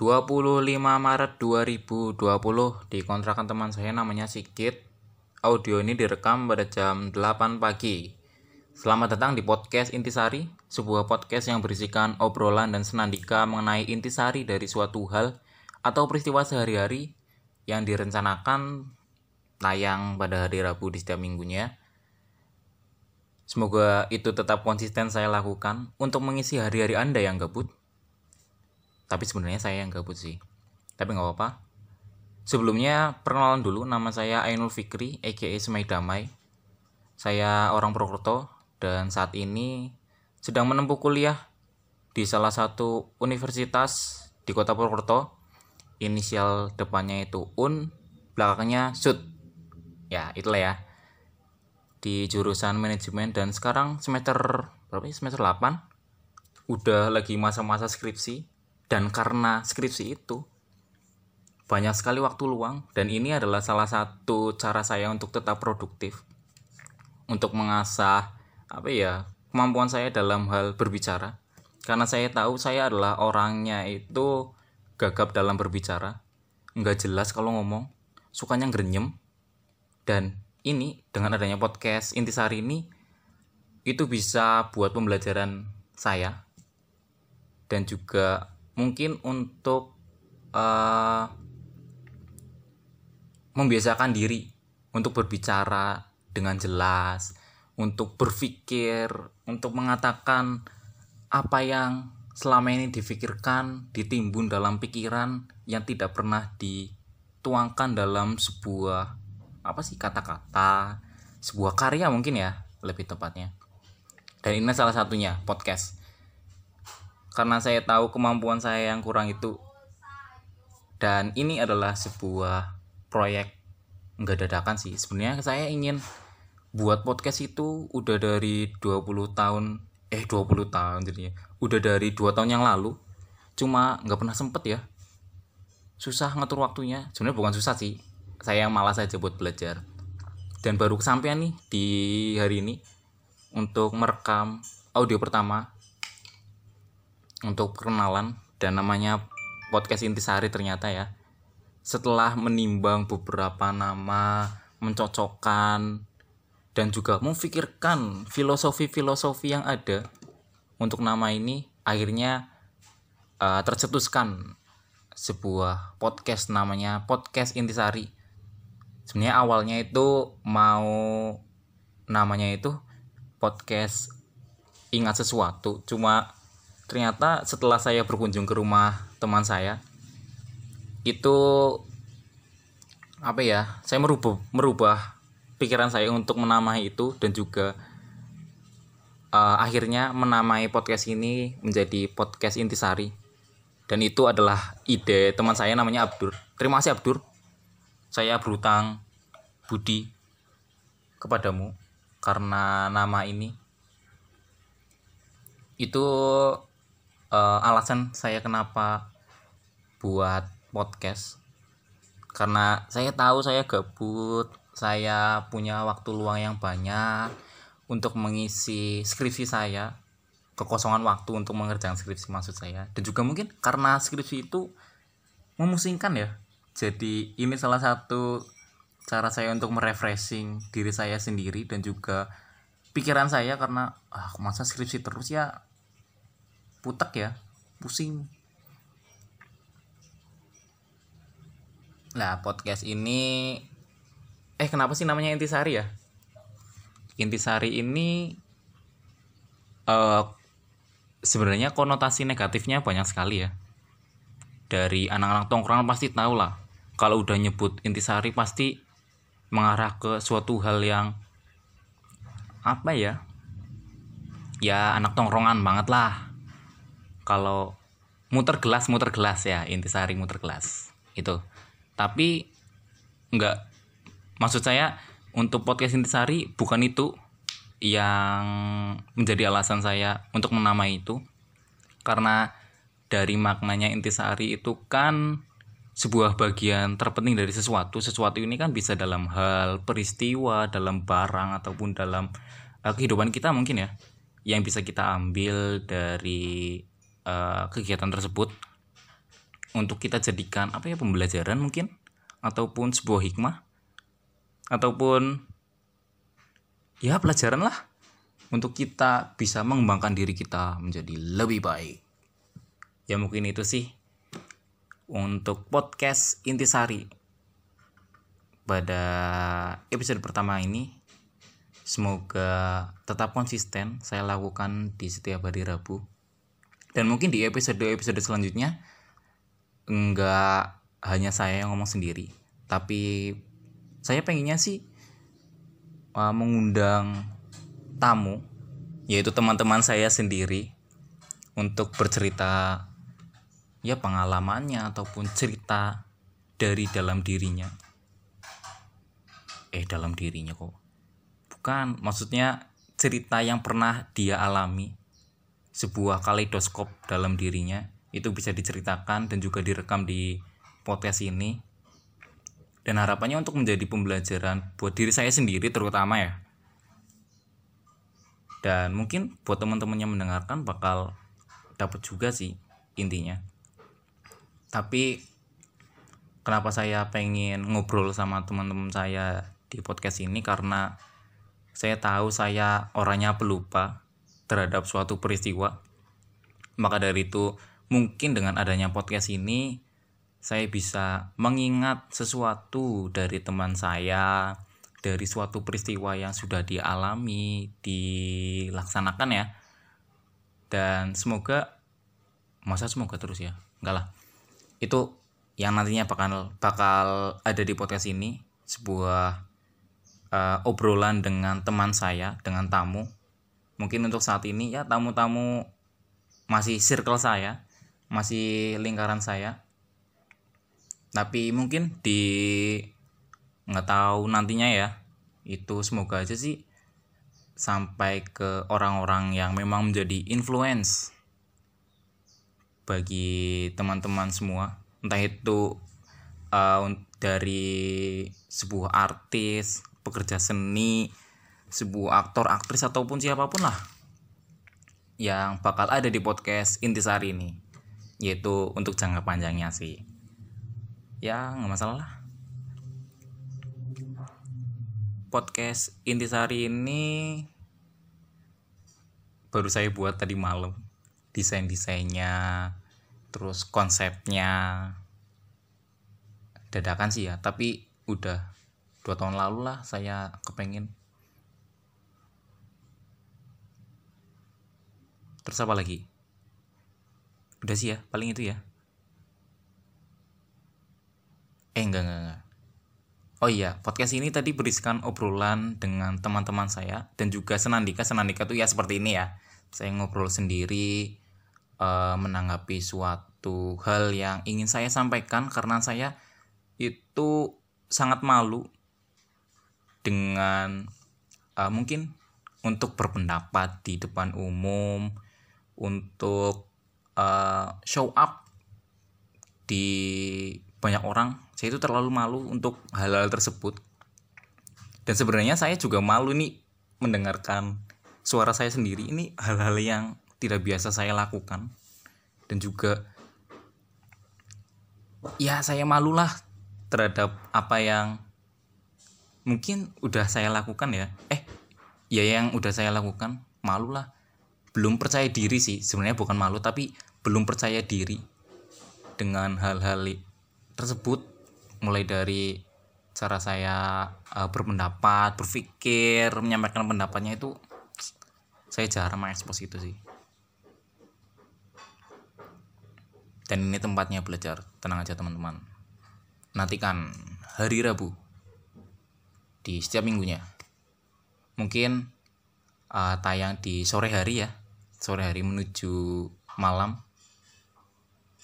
25 Maret 2020 di kontrakan teman saya namanya Sigit. Audio ini direkam pada jam 8 pagi. Selamat datang di podcast Intisari, sebuah podcast yang berisikan obrolan dan senandika mengenai intisari dari suatu hal atau peristiwa sehari-hari yang direncanakan tayang pada hari Rabu di setiap minggunya. Semoga itu tetap konsisten saya lakukan untuk mengisi hari-hari Anda yang gabut tapi sebenarnya saya yang gabut sih. Tapi nggak apa-apa. Sebelumnya perkenalan dulu nama saya Ainul Fikri aka Semai Damai. Saya orang Purwokerto dan saat ini sedang menempuh kuliah di salah satu universitas di kota Purwokerto. Inisial depannya itu UN belakangnya SUD. Ya itulah ya. Di jurusan manajemen dan sekarang semester berapa ya? Semester 8 udah lagi masa-masa skripsi dan karena skripsi itu banyak sekali waktu luang. Dan ini adalah salah satu cara saya untuk tetap produktif. Untuk mengasah apa ya kemampuan saya dalam hal berbicara. Karena saya tahu saya adalah orangnya itu gagap dalam berbicara. Nggak jelas kalau ngomong. Sukanya grenyem dan ini dengan adanya podcast intisari ini itu bisa buat pembelajaran saya. Dan juga mungkin untuk uh, membiasakan diri untuk berbicara dengan jelas, untuk berpikir, untuk mengatakan apa yang selama ini difikirkan, ditimbun dalam pikiran yang tidak pernah dituangkan dalam sebuah apa sih kata-kata, sebuah karya mungkin ya lebih tepatnya. Dan ini salah satunya podcast karena saya tahu kemampuan saya yang kurang itu. Dan ini adalah sebuah proyek nggak dadakan sih. Sebenarnya saya ingin buat podcast itu udah dari 20 tahun eh 20 tahun jadinya. Udah dari dua tahun yang lalu cuma nggak pernah sempet ya. Susah ngatur waktunya. Sebenarnya bukan susah sih. Saya malas aja buat belajar. Dan baru kesampaian nih di hari ini untuk merekam audio pertama untuk perkenalan dan namanya podcast Intisari ternyata ya. Setelah menimbang beberapa nama, mencocokkan dan juga memikirkan filosofi-filosofi yang ada untuk nama ini akhirnya uh, tercetuskan sebuah podcast namanya podcast Intisari. Sebenarnya awalnya itu mau namanya itu podcast ingat sesuatu, cuma ternyata setelah saya berkunjung ke rumah teman saya itu apa ya saya merubah merubah pikiran saya untuk menamai itu dan juga uh, akhirnya menamai podcast ini menjadi podcast intisari. Dan itu adalah ide teman saya namanya Abdur. Terima kasih Abdur. Saya berutang budi kepadamu karena nama ini. Itu uh, alasan saya kenapa buat podcast. Karena saya tahu saya gabut saya punya waktu luang yang banyak untuk mengisi skripsi saya kekosongan waktu untuk mengerjakan skripsi maksud saya. Dan juga mungkin karena skripsi itu memusingkan ya. Jadi ini salah satu cara saya untuk merefreshing diri saya sendiri dan juga pikiran saya karena ah masa skripsi terus ya putek ya pusing. Nah podcast ini Eh kenapa sih namanya Intisari ya? Intisari ini uh, Sebenarnya konotasi negatifnya banyak sekali ya. Dari anak-anak tongkrongan pasti tahu lah. Kalau udah nyebut Intisari pasti Mengarah ke suatu hal yang Apa ya? Ya anak tongkrongan banget lah kalau muter gelas muter gelas ya intisari muter gelas itu tapi enggak maksud saya untuk podcast intisari bukan itu yang menjadi alasan saya untuk menamai itu. Karena dari maknanya intisari itu kan sebuah bagian terpenting dari sesuatu. Sesuatu ini kan bisa dalam hal peristiwa dalam barang ataupun dalam uh, kehidupan kita mungkin ya yang bisa kita ambil dari uh, kegiatan tersebut untuk kita jadikan apa ya pembelajaran mungkin? Ataupun sebuah hikmah? Ataupun ya pelajaran lah untuk kita bisa mengembangkan diri kita menjadi lebih baik. Ya mungkin itu sih untuk podcast intisari pada episode pertama ini. Semoga tetap konsisten saya lakukan di setiap hari Rabu dan mungkin di episode-episode selanjutnya enggak hanya saya yang ngomong sendiri tapi saya pengennya sih uh, mengundang tamu yaitu teman-teman saya sendiri untuk bercerita ya pengalamannya ataupun cerita dari dalam dirinya. Eh dalam dirinya kok. Bukan maksudnya cerita yang pernah dia alami sebuah kaleidoskop dalam dirinya. Itu bisa diceritakan dan juga direkam di podcast ini. Dan harapannya untuk menjadi pembelajaran buat diri saya sendiri terutama ya. Dan mungkin buat teman-teman yang mendengarkan bakal dapat juga sih intinya. Tapi kenapa saya pengen ngobrol sama teman-teman saya di podcast ini? Karena saya tahu saya orangnya pelupa terhadap suatu peristiwa maka dari itu mungkin dengan adanya podcast ini saya bisa mengingat sesuatu dari teman saya dari suatu peristiwa yang sudah dialami dilaksanakan ya. Dan semoga masa semoga terus ya? Enggak lah. Itu yang nantinya bakal bakal ada di podcast ini sebuah uh, obrolan dengan teman saya dengan tamu mungkin untuk saat ini ya tamu-tamu masih circle saya masih lingkaran saya. Tapi mungkin di nggak tahu nantinya ya itu semoga aja sih sampai ke orang-orang yang memang menjadi influence bagi teman-teman semua. Entah itu uh, dari sebuah artis pekerja seni sebuah aktor aktris ataupun siapa pun lah yang bakal ada di podcast intisari ini. Yaitu untuk jangka panjangnya sih. Ya nggak masalah lah. Podcast intisari ini baru saya buat tadi malam. Desain desainnya terus konsepnya. Dadakan sih ya tapi udah dua tahun lalu lah saya kepengen terus apa lagi udah sih ya paling itu ya eh enggak enggak, enggak. Oh iya, podcast ini tadi berisikan obrolan dengan teman-teman saya dan juga Senandika. Senandika tuh ya seperti ini ya. Saya ngobrol sendiri uh, menanggapi suatu hal yang ingin saya sampaikan karena saya itu sangat malu dengan uh, mungkin untuk berpendapat di depan umum, untuk uh, show up di banyak orang saya itu terlalu malu untuk hal-hal tersebut. Dan sebenarnya saya juga malu nih mendengarkan suara saya sendiri. Ini hal-hal yang tidak biasa saya lakukan. Dan juga ya saya malulah terhadap apa yang mungkin udah saya lakukan ya. Eh ya yang udah saya lakukan malulah belum percaya diri sih sebenarnya bukan malu tapi belum percaya diri dengan hal-hal tersebut mulai dari cara saya uh, berpendapat, berpikir, menyampaikan pendapatnya itu saya jarang mengekspos itu sih. Dan ini tempatnya belajar, tenang aja teman-teman. Nantikan hari Rabu di setiap minggunya. Mungkin uh, tayang di sore hari ya, sore hari menuju malam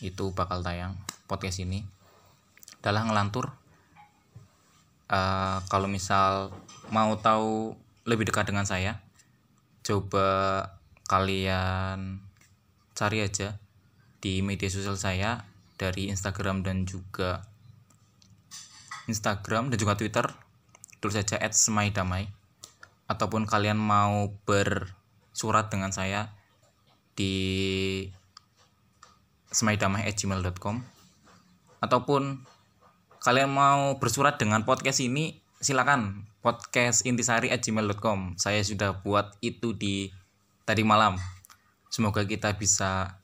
itu bakal tayang podcast ini. Adalah ngelantur uh, kalau misal mau tahu lebih dekat dengan saya coba kalian cari aja di media sosial saya dari Instagram dan juga Instagram dan juga Twitter. Tulis saja @semaidamai ataupun kalian mau bersurat dengan saya di semaidamai@gmail.com ataupun kalian mau bersurat dengan podcast ini silakan podcast intisari@gmail.com saya sudah buat itu di tadi malam. Semoga kita bisa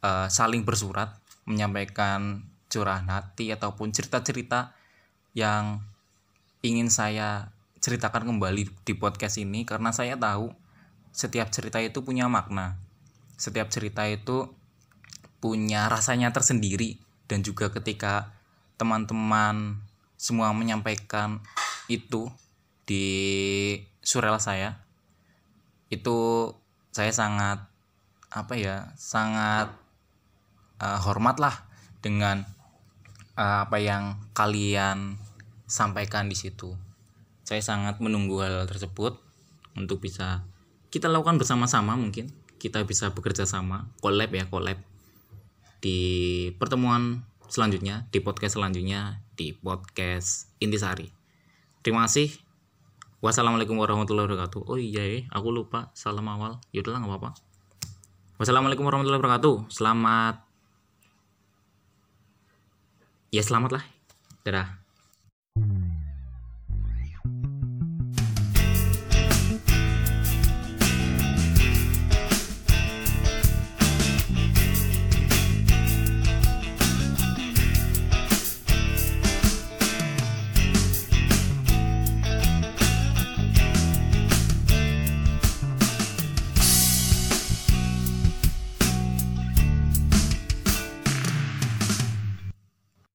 uh, saling bersurat menyampaikan curahan hati ataupun cerita-cerita yang ingin saya ceritakan kembali di podcast ini. Karena saya tahu setiap cerita itu punya makna setiap cerita itu punya rasanya tersendiri dan juga ketika teman-teman semua menyampaikan itu di surel saya itu saya sangat apa ya sangat uh, hormat lah dengan uh, apa yang kalian sampaikan di situ. Saya sangat menunggu hal tersebut untuk bisa kita lakukan bersama-sama mungkin kita bisa bekerja sama collab ya collab di pertemuan selanjutnya di podcast selanjutnya di podcast Intisari. Terima kasih. Wassalamualaikum warahmatullahi wabarakatuh. Oh iya ya aku lupa. Salam awal. Yaudahlah nggak apa-apa. Wassalamualaikum warahmatullahi wabarakatuh. Selamat ya selamat lah dadah